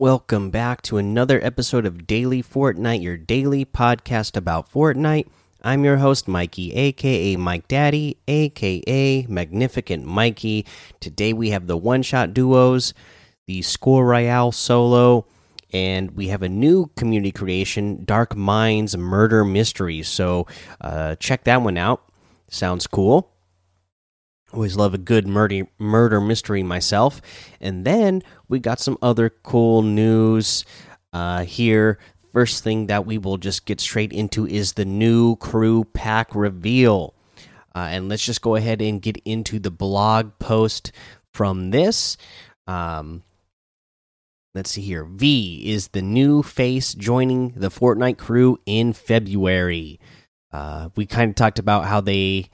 Welcome back to another episode of Daily Fortnite, your daily podcast about Fortnite. I'm your host, Mikey, aka Mike Daddy, aka Magnificent Mikey. Today we have the one shot duos, the Score Royale solo, and we have a new community creation, Dark Minds Murder Mysteries. So uh, check that one out. Sounds cool. Always love a good murder murder mystery myself. And then we got some other cool news uh, here. First thing that we will just get straight into is the new crew pack reveal. Uh, and let's just go ahead and get into the blog post from this. Um, let's see here. V is the new face joining the Fortnite crew in February. Uh, we kind of talked about how they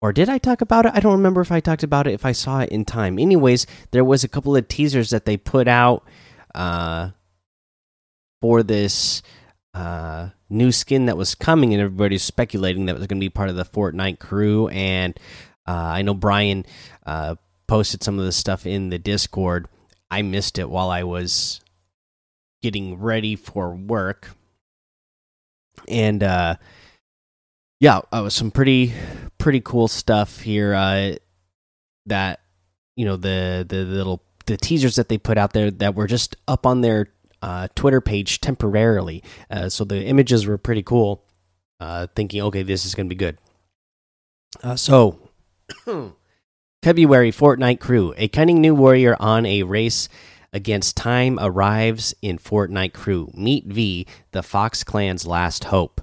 or did I talk about it? I don't remember if I talked about it if I saw it in time. Anyways, there was a couple of teasers that they put out uh, for this uh, new skin that was coming, and everybody's speculating that it was going to be part of the Fortnite crew. And uh, I know Brian uh, posted some of the stuff in the Discord. I missed it while I was getting ready for work, and uh, yeah, uh, some pretty pretty cool stuff here. Uh, that you know the the little the teasers that they put out there that were just up on their uh, Twitter page temporarily. Uh, so the images were pretty cool. Uh, thinking, okay, this is going to be good. Uh, so, February Fortnite crew, a cunning new warrior on a race against time arrives in Fortnite crew. Meet V, the Fox Clan's last hope.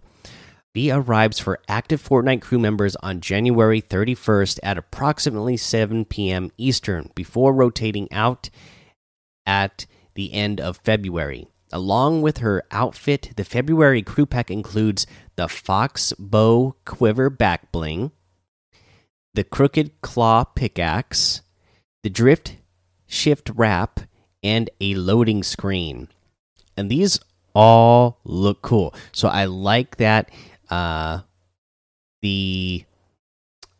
V arrives for active Fortnite crew members on January 31st at approximately 7 p.m. Eastern before rotating out at the end of February. Along with her outfit, the February crew pack includes the Fox Bow Quiver back bling, the Crooked Claw pickaxe, the Drift Shift wrap, and a loading screen. And these all look cool. So I like that uh the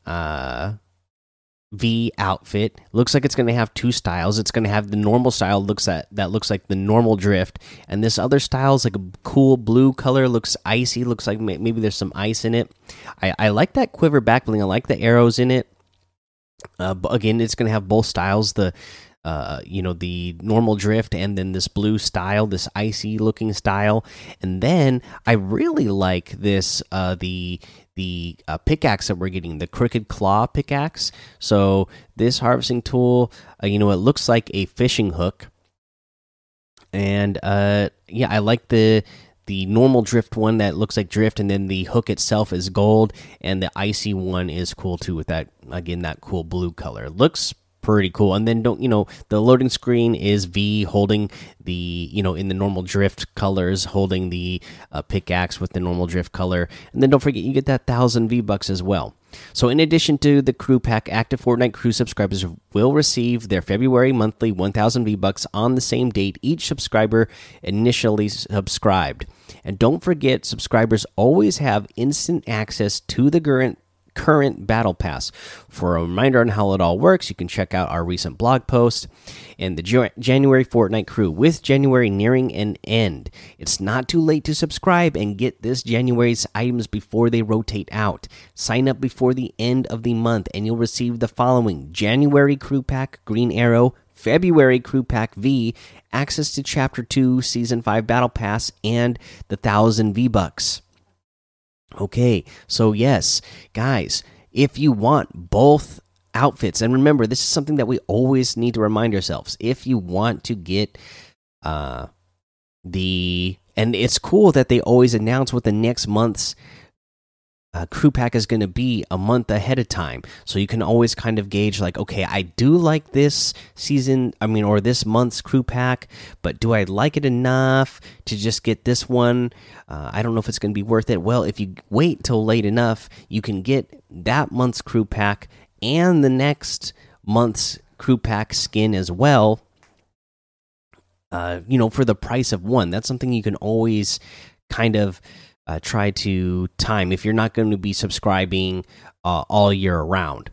uh V outfit looks like it's going to have two styles. It's going to have the normal style looks at that looks like the normal drift, and this other style is like a cool blue color. Looks icy. Looks like maybe there's some ice in it. I, I like that quiver back bling. I like the arrows in it. Uh, but again, it's going to have both styles. The uh, you know the normal drift and then this blue style this icy looking style. And then i really like this uh, the the uh, pickaxe that we're getting the crooked claw pickaxe. So this harvesting tool uh, you know it looks like a fishing hook. And uh yeah i like the the normal drift one that looks like drift and then the hook itself is gold and the icy one is cool too with that again that cool blue color. Looks pretty cool. And then don't you know the loading screen is V holding the you know in the normal drift colors, holding the uh, pickaxe with the normal drift color. And then don't forget you get that thousand V bucks as well. So, in addition to the crew pack, active Fortnite crew subscribers will receive their February monthly 1000 V bucks on the same date each subscriber initially subscribed. And don't forget, subscribers always have instant access to the current current battle pass. For a reminder on how it all works, you can check out our recent blog post and the January Fortnite crew with January nearing an end. It's not too late to subscribe and get this January's items before they rotate out. Sign up before the end of the month and you'll receive the following January crew pack green arrow February Crew Pack V, access to Chapter 2 Season 5 Battle Pass, and the 1000 V Bucks. Okay, so yes, guys, if you want both outfits, and remember, this is something that we always need to remind ourselves. If you want to get uh the and it's cool that they always announce what the next month's uh, crew pack is going to be a month ahead of time. So you can always kind of gauge like okay i do like this season i mean or this month's crew pack but do i like it enough to just get this one? Uh, i don't know if it's going to be worth it. Well if you wait till late enough you can get that month's crew pack and the next month's crew pack skin as well uh, you know for the price of one. That's something you can always kind of uh, try to time if you're not going to be subscribing uh, all year around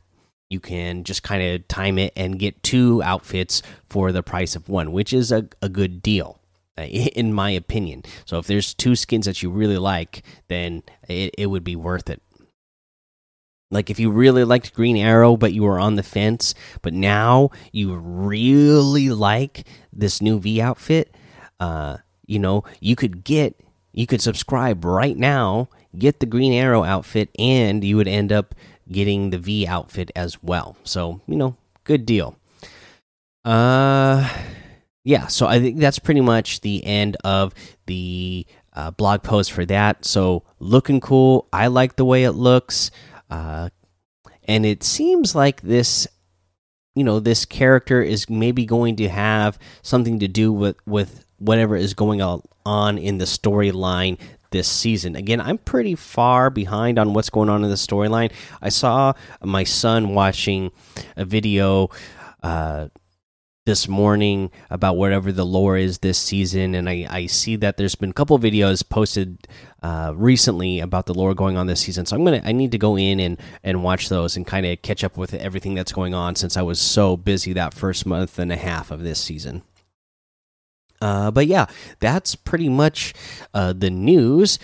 you can just kind of time it and get two outfits for the price of one which is a, a good deal in my opinion. So if there's two skins that you really like, then it, it would be worth it. Like if you really liked Green Arrow, but you were on the fence, but now you really like this new V outfit, uh, you know, you could get, you could subscribe right now, get the Green Arrow outfit, and you would end up getting the V outfit as well. So you know, good deal. Uh, yeah. So I think that's pretty much the end of the uh, blog post for that. So looking cool. I like the way it looks. Uh, and it seems like this you know this character is maybe going to have something to do with with whatever is going on in the storyline this season. Again, I'm pretty far behind on what's going on in the storyline. I saw my son watching a video uh, this morning about whatever the lore is this season, and I, I see that there's been a couple videos posted uh, recently about the lore going on this season. So I'm gonna I need to go in and and watch those and kind of catch up with everything that's going on since I was so busy that first month and a half of this season. Uh, but yeah, that's pretty much uh, the news.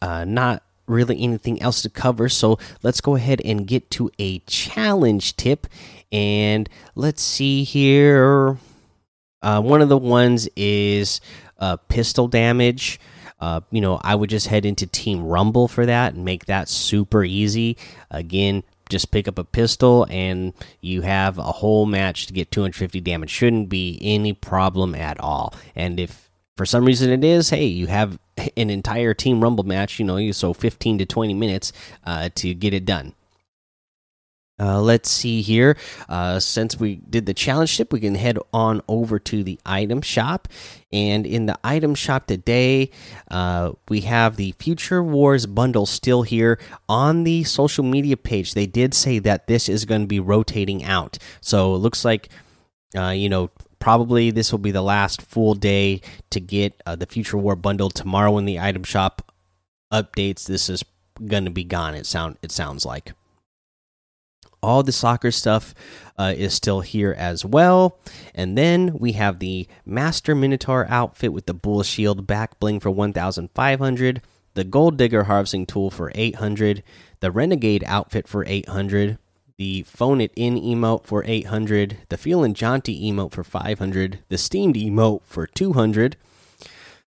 Uh, not really anything else to cover. So let's go ahead and get to a challenge tip. And let's see here. Uh, one of the ones is uh, pistol damage. Uh, you know, I would just head into Team Rumble for that and make that super easy. Again, just pick up a pistol and you have a whole match to get 250 damage. Shouldn't be any problem at all. And if for some reason it is, hey, you have an entire Team Rumble match, you know, you so 15 to 20 minutes uh, to get it done. Uh, let's see here. Uh, since we did the challenge tip, we can head on over to the item shop. And in the item shop today, uh, we have the Future Wars bundle still here on the social media page. They did say that this is going to be rotating out. So it looks like, uh, you know, probably this will be the last full day to get uh, the Future War bundle tomorrow when the item shop updates. This is going to be gone. It sound it sounds like all the soccer stuff uh, is still here as well. And then we have the Master Minotaur outfit with the Bull Shield back bling for 1,500, the Gold Digger harvesting tool for 800, the Renegade outfit for 800, the Phone It In emote for 800, the Feelin' Jaunty emote for 500, the Steamed emote for 200 uh,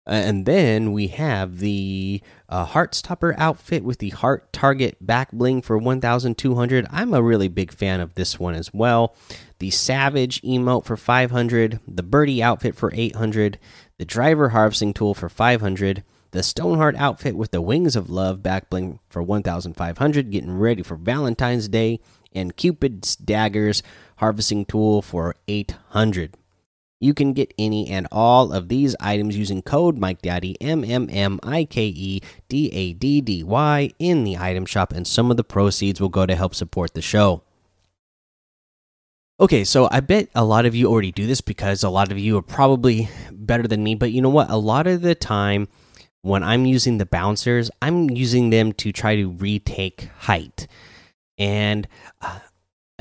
and then we have the uh, Heartstopper outfit with the Heart Target back bling for 1200. I'm a really big fan of this one as well. The Savage emote for 500, the Birdie outfit for 800, the Driver Harvesting Tool for 500, the Stoneheart outfit with the Wings of Love back bling for 1500, getting ready for Valentine's Day, and Cupid's Daggers Harvesting Tool for 800. You can get any and all of these items using code MikeDaddy M M M I K E D A D D Y in the item shop, and some of the proceeds will go to help support the show. Okay, so I bet a lot of you already do this because a lot of you are probably better than me, but you know what? A lot of the time when I'm using the bouncers, I'm using them to try to retake height. And uh,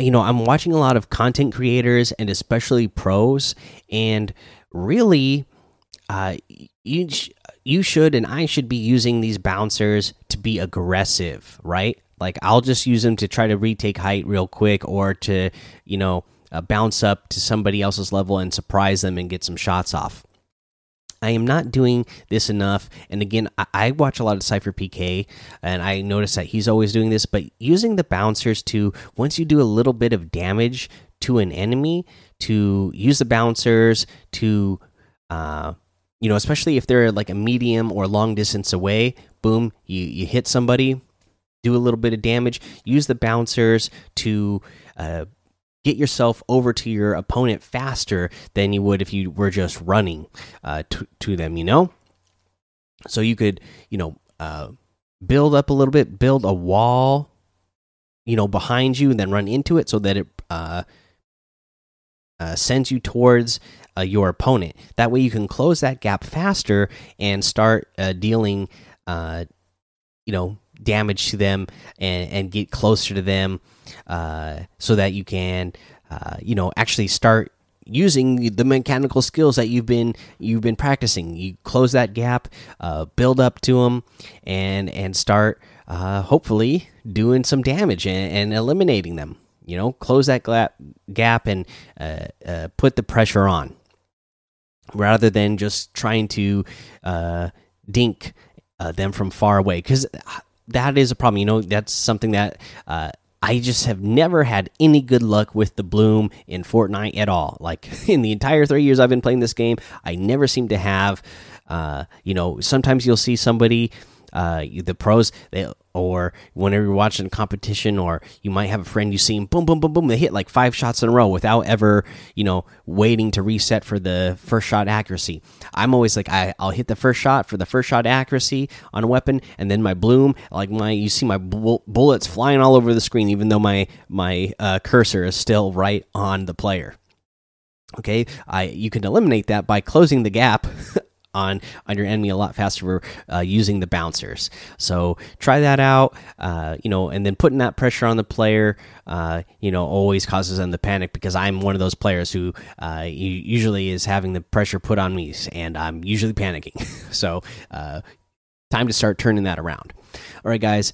you know, I'm watching a lot of content creators and especially pros, and really, uh, you you should and I should be using these bouncers to be aggressive, right? Like I'll just use them to try to retake height real quick, or to you know uh, bounce up to somebody else's level and surprise them and get some shots off. I am not doing this enough. And again, I, I, watch a lot of SypherPK, and I notice that he's always doing this. But using the bouncers to once you do a little bit of damage to an enemy, to use the bouncers to, uh, you know, especially if they're like a medium or long distance away. Boom, you you hit somebody, do a little bit of damage. Use the bouncers to. Uh, get yourself over to your opponent faster than you would if you were just running uh, to, to them, you know? So you could, you know, uh, build up a little bit, build a wall, you know, behind you, and then run into it so that it uh, uh, sends you towards uh, your opponent. That way you can close that gap faster and start uh, dealing, uh, you know, damage to them and, and get closer to them uh, so that you can, uh, you know, actually start using the mechanical skills that you've been you've been practicing. You close that gap, uh, build up to them, and and start uh, hopefully doing some damage and, and, eliminating them. You know, close that gap and uh, uh, put the pressure on, rather than just trying to dink uh, them from far away because that is a problem. You know, that's something that I just have never had any good luck with the bloom in Fortnite at all. Like in the entire three years I've been playing this game, I never seem to have. Uh, you know, sometimes you'll see somebody, uh, the pros, they or whenever you're watching a competition, or you might have a friend you see him boom, boom, boom, boom, they hit like five shots in a row without ever, you know, waiting to reset for the first shot accuracy. I'm always like, I, I'll hit the first shot for the first shot accuracy on a weapon, and then my bloom, like my, you see my bullets flying all over the screen, even though my my uh, cursor is still right on the player okay i you can eliminate that by closing the gap on on your enemy a lot faster uh, using the bouncers. So try that out. Uh, you know, and then putting that pressure on the player, uh, you know, always causes them to panic because I'm one of those players who uh, usually is having the pressure put on me, and I'm usually panicking. so uh, time to start turning that around. All right, guys.